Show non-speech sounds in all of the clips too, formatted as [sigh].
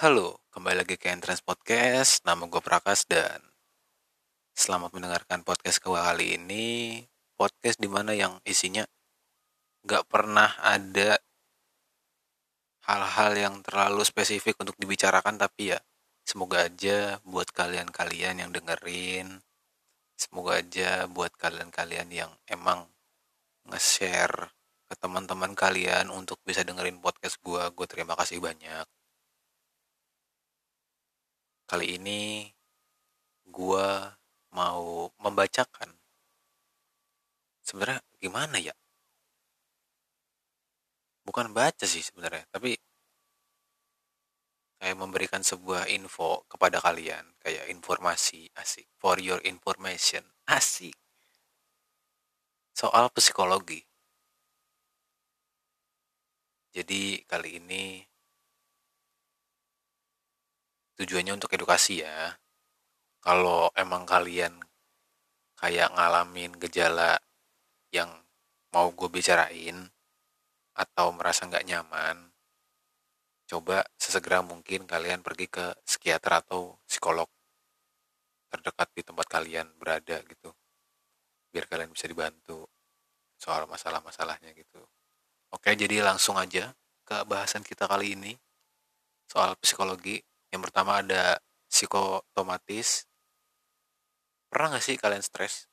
Halo, kembali lagi ke Entrance Podcast. Nama gue Prakas dan selamat mendengarkan podcast gue kali ini. Podcast di mana yang isinya gak pernah ada hal-hal yang terlalu spesifik untuk dibicarakan tapi ya semoga aja buat kalian-kalian yang dengerin semoga aja buat kalian-kalian yang emang nge-share ke teman-teman kalian untuk bisa dengerin podcast gue gue terima kasih banyak Kali ini gua mau membacakan sebenarnya gimana ya? Bukan baca sih sebenarnya, tapi kayak memberikan sebuah info kepada kalian, kayak informasi asik, for your information, asik. Soal psikologi. Jadi kali ini tujuannya untuk edukasi ya. Kalau emang kalian kayak ngalamin gejala yang mau gue bicarain atau merasa nggak nyaman coba sesegera mungkin kalian pergi ke psikiater atau psikolog terdekat di tempat kalian berada gitu biar kalian bisa dibantu soal masalah-masalahnya gitu. Oke jadi langsung aja ke bahasan kita kali ini soal psikologi yang pertama ada psikotomatis. Pernah gak sih kalian stres?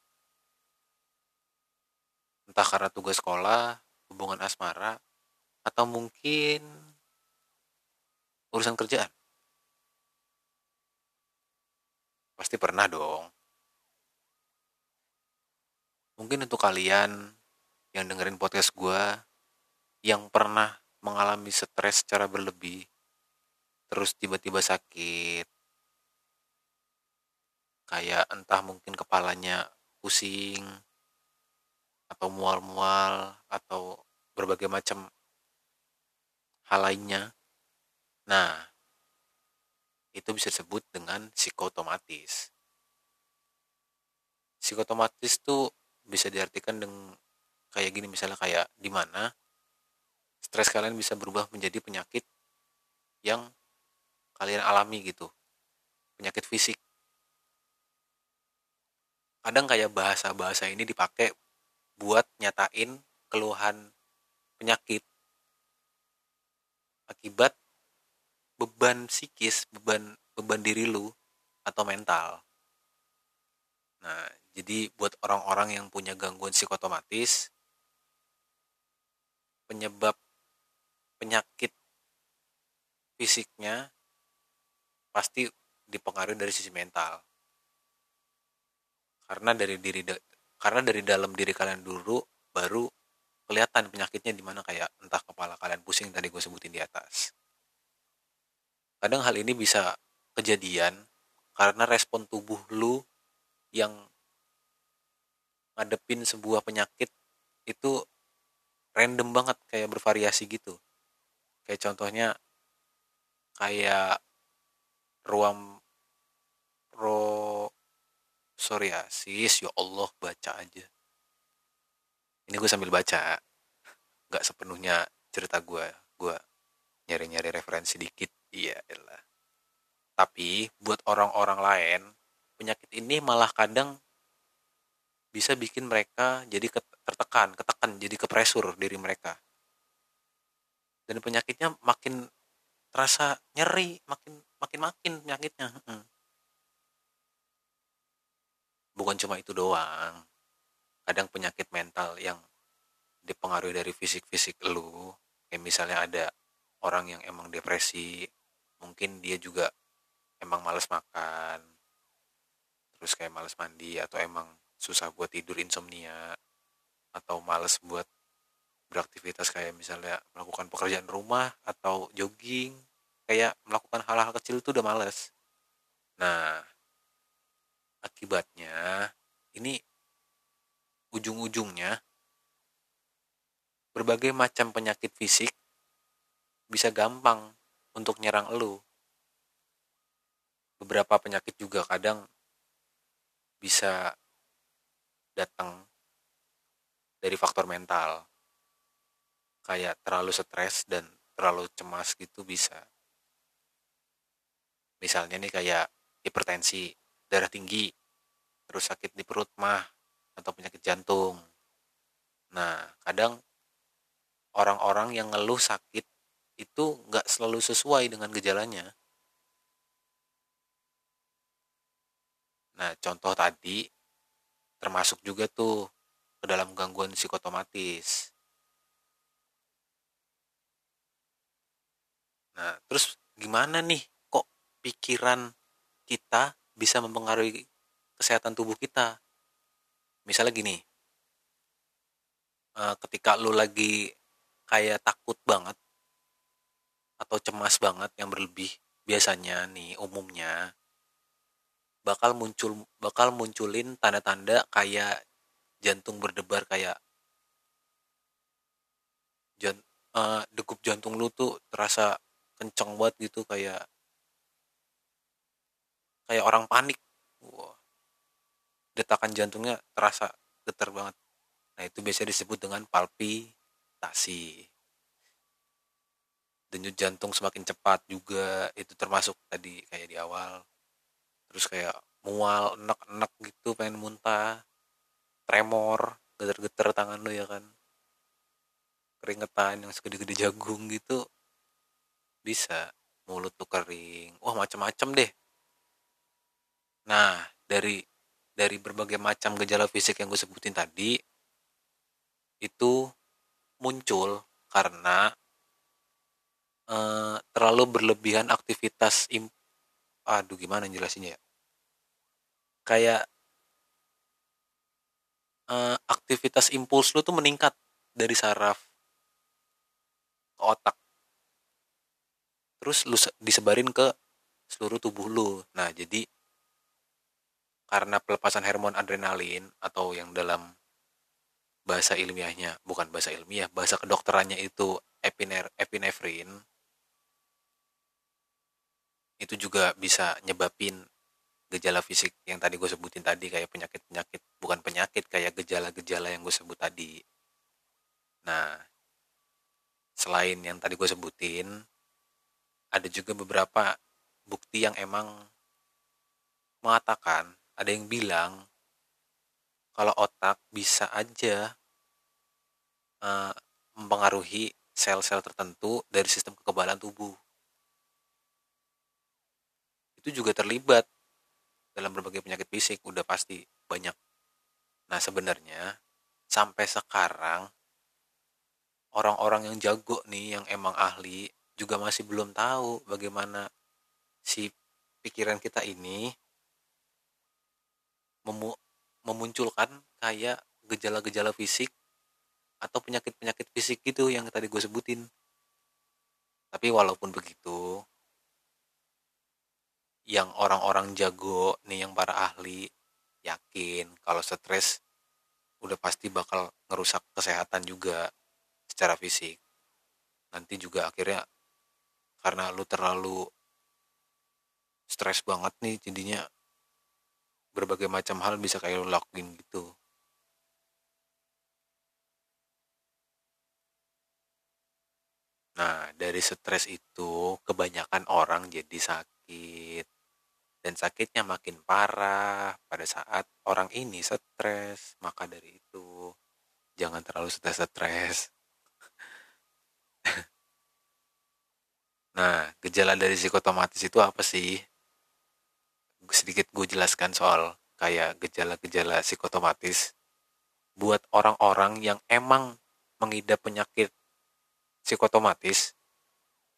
Entah karena tugas sekolah, hubungan asmara, atau mungkin urusan kerjaan? Pasti pernah dong. Mungkin untuk kalian yang dengerin podcast gue, yang pernah mengalami stres secara berlebih, terus tiba-tiba sakit. Kayak entah mungkin kepalanya pusing atau mual-mual atau berbagai macam hal lainnya. Nah itu bisa disebut dengan psikotomatis. Psikotomatis tuh bisa diartikan dengan kayak gini misalnya kayak di mana stres kalian bisa berubah menjadi penyakit yang kalian alami gitu penyakit fisik. Kadang kayak bahasa-bahasa ini dipakai buat nyatain keluhan penyakit. Akibat beban psikis beban beban diri lu atau mental. Nah jadi buat orang-orang yang punya gangguan psikotomatis penyebab penyakit fisiknya pasti dipengaruhi dari sisi mental. Karena dari diri karena dari dalam diri kalian dulu baru kelihatan penyakitnya di mana kayak entah kepala kalian pusing tadi gue sebutin di atas. Kadang hal ini bisa kejadian karena respon tubuh lu yang ngadepin sebuah penyakit itu random banget kayak bervariasi gitu. Kayak contohnya kayak ruang pro psoriasis ya Allah baca aja. Ini gue sambil baca nggak sepenuhnya cerita gue gue nyari-nyari referensi dikit. Iya elah tapi buat orang-orang lain penyakit ini malah kadang bisa bikin mereka jadi tertekan ketekan jadi kepresur diri mereka. Dan penyakitnya makin terasa nyeri makin makin makin penyakitnya bukan cuma itu doang. Kadang penyakit mental yang dipengaruhi dari fisik-fisik lu kayak misalnya ada orang yang emang depresi mungkin dia juga emang males makan terus kayak males mandi atau emang susah buat tidur insomnia atau males buat beraktivitas kayak misalnya melakukan pekerjaan rumah atau jogging kayak melakukan hal-hal kecil itu udah males. Nah akibatnya ini ujung-ujungnya berbagai macam penyakit fisik bisa gampang untuk nyerang elu. Beberapa penyakit juga kadang bisa datang dari faktor mental. Kayak terlalu stres dan terlalu cemas gitu bisa misalnya nih kayak hipertensi darah tinggi terus sakit di perut mah atau penyakit jantung. Nah kadang orang-orang yang ngeluh sakit itu nggak selalu sesuai dengan gejalanya. Nah contoh tadi termasuk juga tuh ke dalam gangguan psikotomatis. Nah, terus gimana nih pikiran kita bisa mempengaruhi kesehatan tubuh kita? Misalnya gini, eh, ketika lu lagi kayak takut banget atau cemas banget yang berlebih, biasanya nih umumnya bakal muncul bakal munculin tanda-tanda kayak jantung berdebar kayak jant, uh, degup jantung lu tuh terasa kenceng banget gitu kayak kayak orang panik. Wow. detakan jantungnya terasa getar banget. Nah itu biasanya disebut dengan palpitasi. Denyut jantung semakin cepat juga itu termasuk tadi kayak di awal. Terus kayak mual enak-enak gitu pengen muntah. Tremor getar-getar tangan lo ya kan. Keringetan yang segede-gede jagung gitu. Bisa mulut tuh kering. Wah macam-macam deh nah dari dari berbagai macam gejala fisik yang gue sebutin tadi itu muncul karena eh, terlalu berlebihan aktivitas im aduh gimana jelasinnya ya? Kayak eh, aktivitas impuls lu tuh meningkat dari saraf ke otak. Terus lu disebarin ke seluruh tubuh lu. Nah jadi karena pelepasan hormon adrenalin atau yang dalam bahasa ilmiahnya bukan bahasa ilmiah bahasa kedokterannya itu epiner, epinefrin itu juga bisa nyebabin gejala fisik yang tadi gue sebutin tadi kayak penyakit-penyakit bukan penyakit kayak gejala-gejala yang gue sebut tadi. Nah selain yang tadi gue sebutin ada juga beberapa bukti yang emang mengatakan ada yang bilang kalau otak bisa aja uh, mempengaruhi sel-sel tertentu dari sistem kekebalan tubuh. Itu juga terlibat dalam berbagai penyakit fisik, udah pasti banyak. Nah sebenarnya sampai sekarang orang-orang yang jago nih, yang emang ahli, juga masih belum tahu bagaimana si pikiran kita ini memu memunculkan kayak gejala-gejala fisik atau penyakit-penyakit fisik gitu yang tadi gue sebutin. Tapi walaupun begitu, yang orang-orang jago nih yang para ahli yakin kalau stres udah pasti bakal ngerusak kesehatan juga secara fisik. Nanti juga akhirnya karena lu terlalu stres banget nih jadinya berbagai macam hal bisa kayak lakuin gitu. Nah dari stres itu kebanyakan orang jadi sakit. Dan sakitnya makin parah pada saat orang ini stres. Maka dari itu jangan terlalu stres-stres. [laughs] Nah, gejala dari psikotomatis itu apa sih? Sedikit gue jelaskan soal kayak gejala-gejala psikotomatis. Buat orang-orang yang emang mengidap penyakit psikotomatis,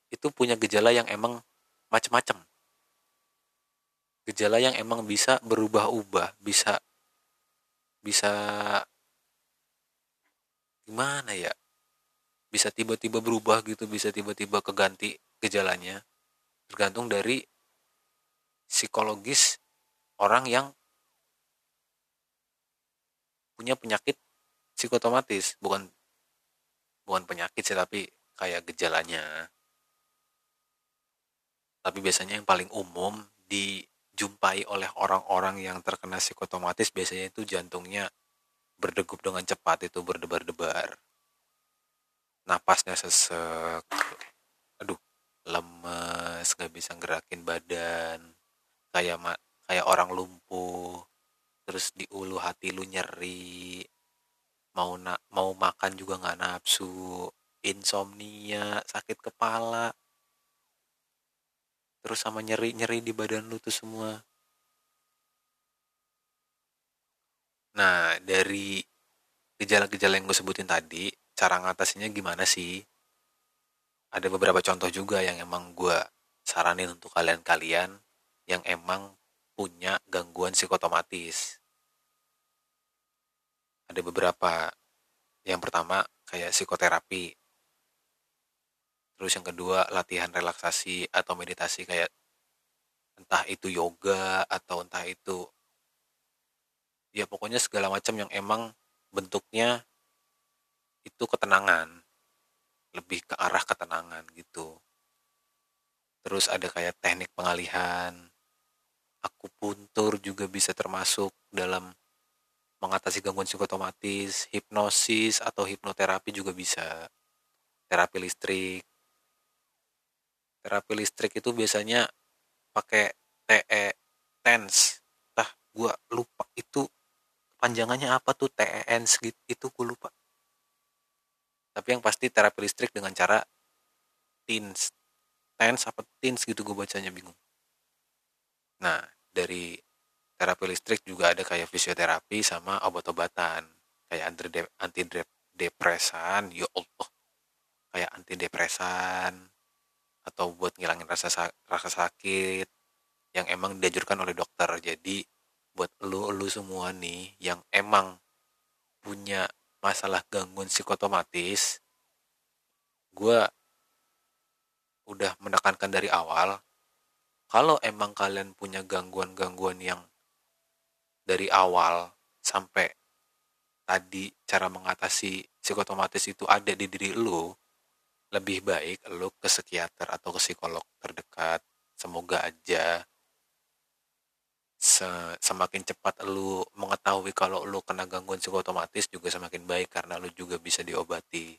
itu punya gejala yang emang macam-macam. Gejala yang emang bisa berubah-ubah, bisa bisa gimana ya? Bisa tiba-tiba berubah gitu, bisa tiba-tiba keganti gejalanya tergantung dari psikologis orang yang punya penyakit psikotomatis. Bukan bukan penyakit sih tapi kayak gejalanya. Tapi biasanya yang paling umum dijumpai oleh orang-orang yang terkena psikotomatis biasanya itu jantungnya berdegup dengan cepat itu berdebar-debar. Napasnya sesek aduh lemes gak bisa gerakin badan kayak kayak orang lumpuh terus di ulu hati lu nyeri mau na mau makan juga nggak nafsu insomnia sakit kepala. Terus sama nyeri nyeri di badan lu tuh semua. Nah dari gejala-gejala yang gue sebutin tadi cara ngatasinnya gimana sih? Ada beberapa contoh juga yang emang gue saranin untuk kalian-kalian yang emang punya gangguan psikotomatis. Ada beberapa. Yang pertama kayak psikoterapi. Terus yang kedua latihan relaksasi atau meditasi kayak entah itu yoga atau entah itu ya pokoknya segala macam yang emang bentuknya itu ketenangan. Lebih ke arah ketenangan gitu. Terus ada kayak teknik pengalihan aku puntur juga bisa termasuk dalam mengatasi gangguan psikotomatis, hipnosis atau hipnoterapi juga bisa. Terapi listrik. Terapi listrik itu biasanya pakai TE TENS. Tah, gua lupa itu panjangannya apa tuh TENS gitu itu gue lupa. Tapi yang pasti terapi listrik dengan cara TENS. TENS apa TENS gitu gue bacanya bingung. Nah, dari terapi listrik juga ada kayak fisioterapi sama obat-obatan. Kayak anti anti depresan ya Allah. Kayak anti depresan atau buat ngilangin rasa rasa sakit yang emang diajurkan oleh dokter. Jadi buat lu lu semua nih yang emang punya masalah gangguan psikotomatis gue udah menekankan dari awal kalau emang kalian punya gangguan-gangguan yang dari awal sampai tadi cara mengatasi psikotomatis itu ada di diri lu, lebih baik lu ke psikiater atau ke psikolog terdekat. Semoga aja se semakin cepat lu mengetahui kalau lu kena gangguan psikotomatis juga semakin baik karena lu juga bisa diobati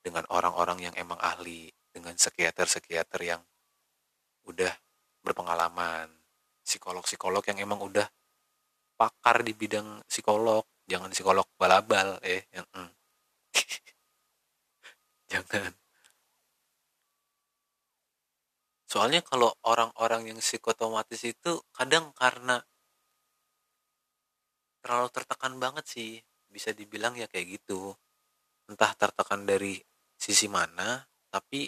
dengan orang-orang yang emang ahli, dengan psikiater-psikiater yang udah berpengalaman, psikolog-psikolog yang emang udah pakar di bidang psikolog. Jangan psikolog balabal eh yang mm. [laughs] jangan. Soalnya kalau orang-orang yang psikotomatis itu kadang karena terlalu tertekan banget sih bisa dibilang ya kayak gitu. Entah tertekan dari sisi mana tapi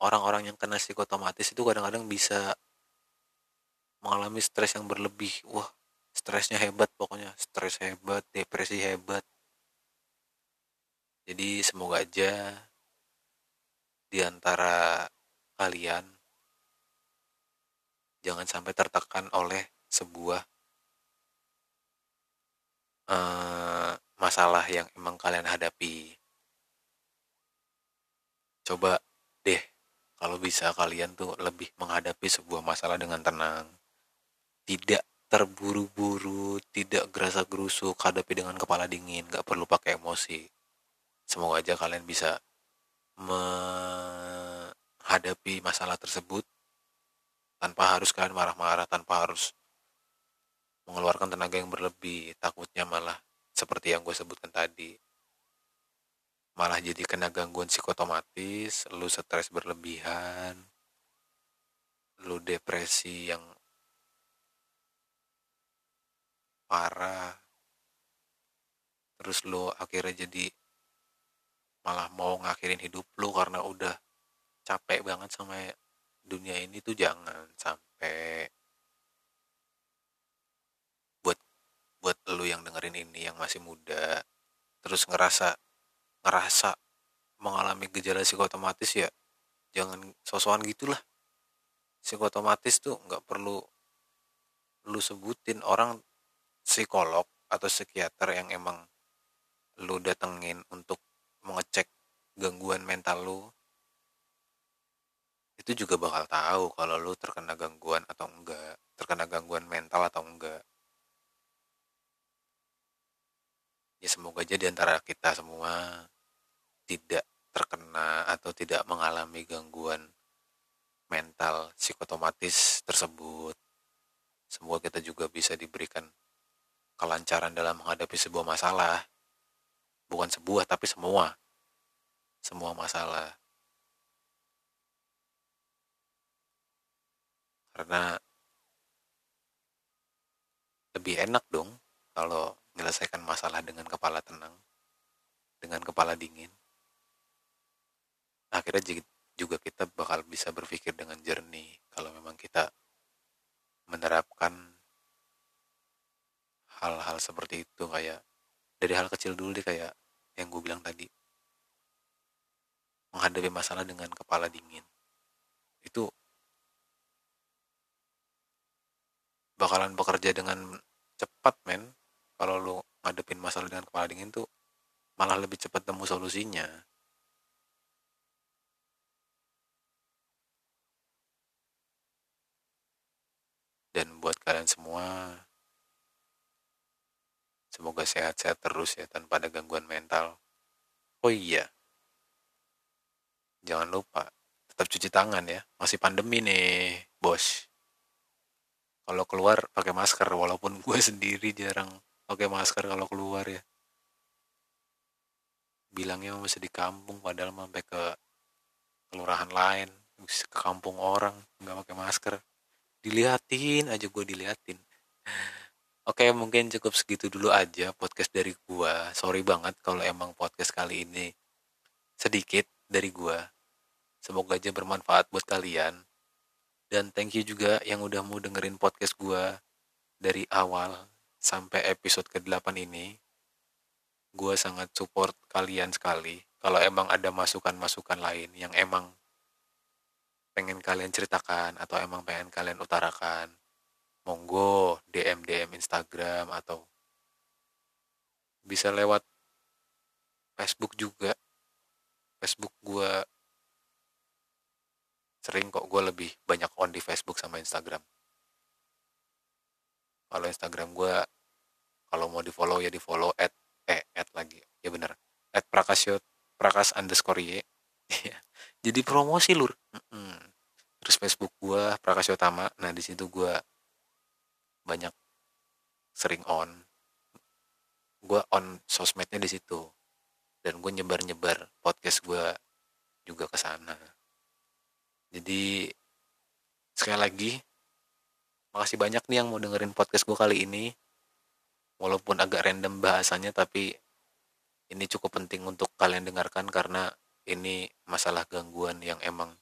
orang-orang yang kena psikotomatis itu kadang-kadang bisa mengalami stres yang berlebih. Wah stresnya hebat pokoknya. Stres hebat depresi hebat. Jadi semoga aja di antara kalian jangan sampai tertekan oleh sebuah uh, masalah yang emang kalian hadapi. Coba kalau bisa kalian tuh lebih menghadapi sebuah masalah dengan tenang tidak terburu-buru, tidak gerasa gerusuk, hadapi dengan kepala dingin, gak perlu pakai emosi. Semoga aja kalian bisa menghadapi masalah tersebut tanpa harus kalian marah-marah, tanpa harus mengeluarkan tenaga yang berlebih. Takutnya malah seperti yang gue sebutkan tadi. Malah jadi kena gangguan psikotomatis, lu stres berlebihan, lu depresi yang parah terus lo akhirnya jadi malah mau ngakhirin hidup lo karena udah capek banget sama dunia ini tuh jangan sampai buat buat lo yang dengerin ini yang masih muda terus ngerasa ngerasa mengalami gejala psikotomatis ya jangan sosokan gitulah. Psikotomatis tuh nggak perlu lu sebutin orang psikolog atau psikiater yang emang lu datengin untuk mengecek gangguan mental lu itu juga bakal tahu kalau lu terkena gangguan atau enggak terkena gangguan mental atau enggak ya semoga aja di antara kita semua tidak terkena atau tidak mengalami gangguan mental psikotomatis tersebut. Semoga kita juga bisa diberikan kelancaran dalam menghadapi sebuah masalah. Bukan sebuah, tapi semua. Semua masalah. Karena lebih enak dong kalau menyelesaikan masalah dengan kepala tenang, dengan kepala dingin. Akhirnya juga kita bakal bisa berpikir dengan jernih kalau memang kita menerapkan hal-hal seperti itu kayak dari hal kecil dulu deh kayak yang gue bilang tadi menghadapi masalah dengan kepala dingin itu bakalan bekerja dengan cepat men kalau lu ngadepin masalah dengan kepala dingin tuh malah lebih cepat temu solusinya. Dan buat kalian semua semoga sehat-sehat terus ya tanpa ada gangguan mental. Oh iya. Jangan lupa tetap cuci tangan ya. Masih pandemi nih bos. Kalau keluar pakai masker walaupun gue [laughs] sendiri jarang pakai masker kalau keluar ya. Bilangnya masih di kampung padahal sampai ke kelurahan lain ke kampung orang nggak pakai masker. Diliatin aja gue diliatin. Oke mungkin cukup segitu dulu aja podcast dari gue sorry banget kalau emang podcast kali ini sedikit dari gue semoga aja bermanfaat buat kalian. Dan thank you juga yang udah mau dengerin podcast gue dari awal sampai episode ke-8 ini gue sangat support kalian sekali. Kalau emang ada masukan-masukan lain yang emang pengen kalian ceritakan atau emang pengen kalian utarakan monggo DM DM Instagram atau bisa lewat Facebook juga. Facebook gue sering kok gue lebih banyak on di Facebook sama Instagram kalau Instagram gue kalau mau di follow ya di follow at eh at lagi. Ya bener at prakasyo prakas underscore y. Iya. jadi promosi lur. Mm terus Facebook gue Prakasya Utama nah di situ gue banyak sering on. Gue on sosmednya di situ. Dan gue nyebar nyebar podcast gue juga ke sana. Jadi sekali lagi makasih banyak nih yang mau dengerin podcast gue kali ini. Walaupun agak random bahasanya tapi ini cukup penting untuk kalian dengarkan karena ini masalah gangguan yang emang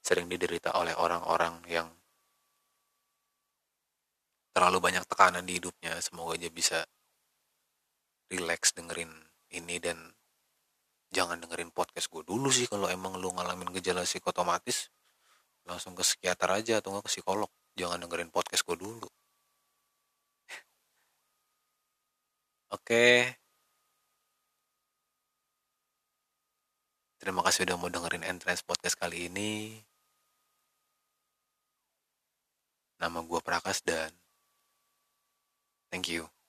sering diderita oleh orang-orang yang terlalu banyak tekanan di hidupnya. Semoga aja bisa relax dengerin ini dan jangan dengerin podcast gue dulu sih kalau emang lu ngalamin gejala psikotomatis. Langsung ke psikiater aja atau nggak ke psikolog jangan dengerin podcast gue dulu. Oke. Terima kasih udah mau dengerin entrance podcast kali ini. Nama gue Prakas dan thank you.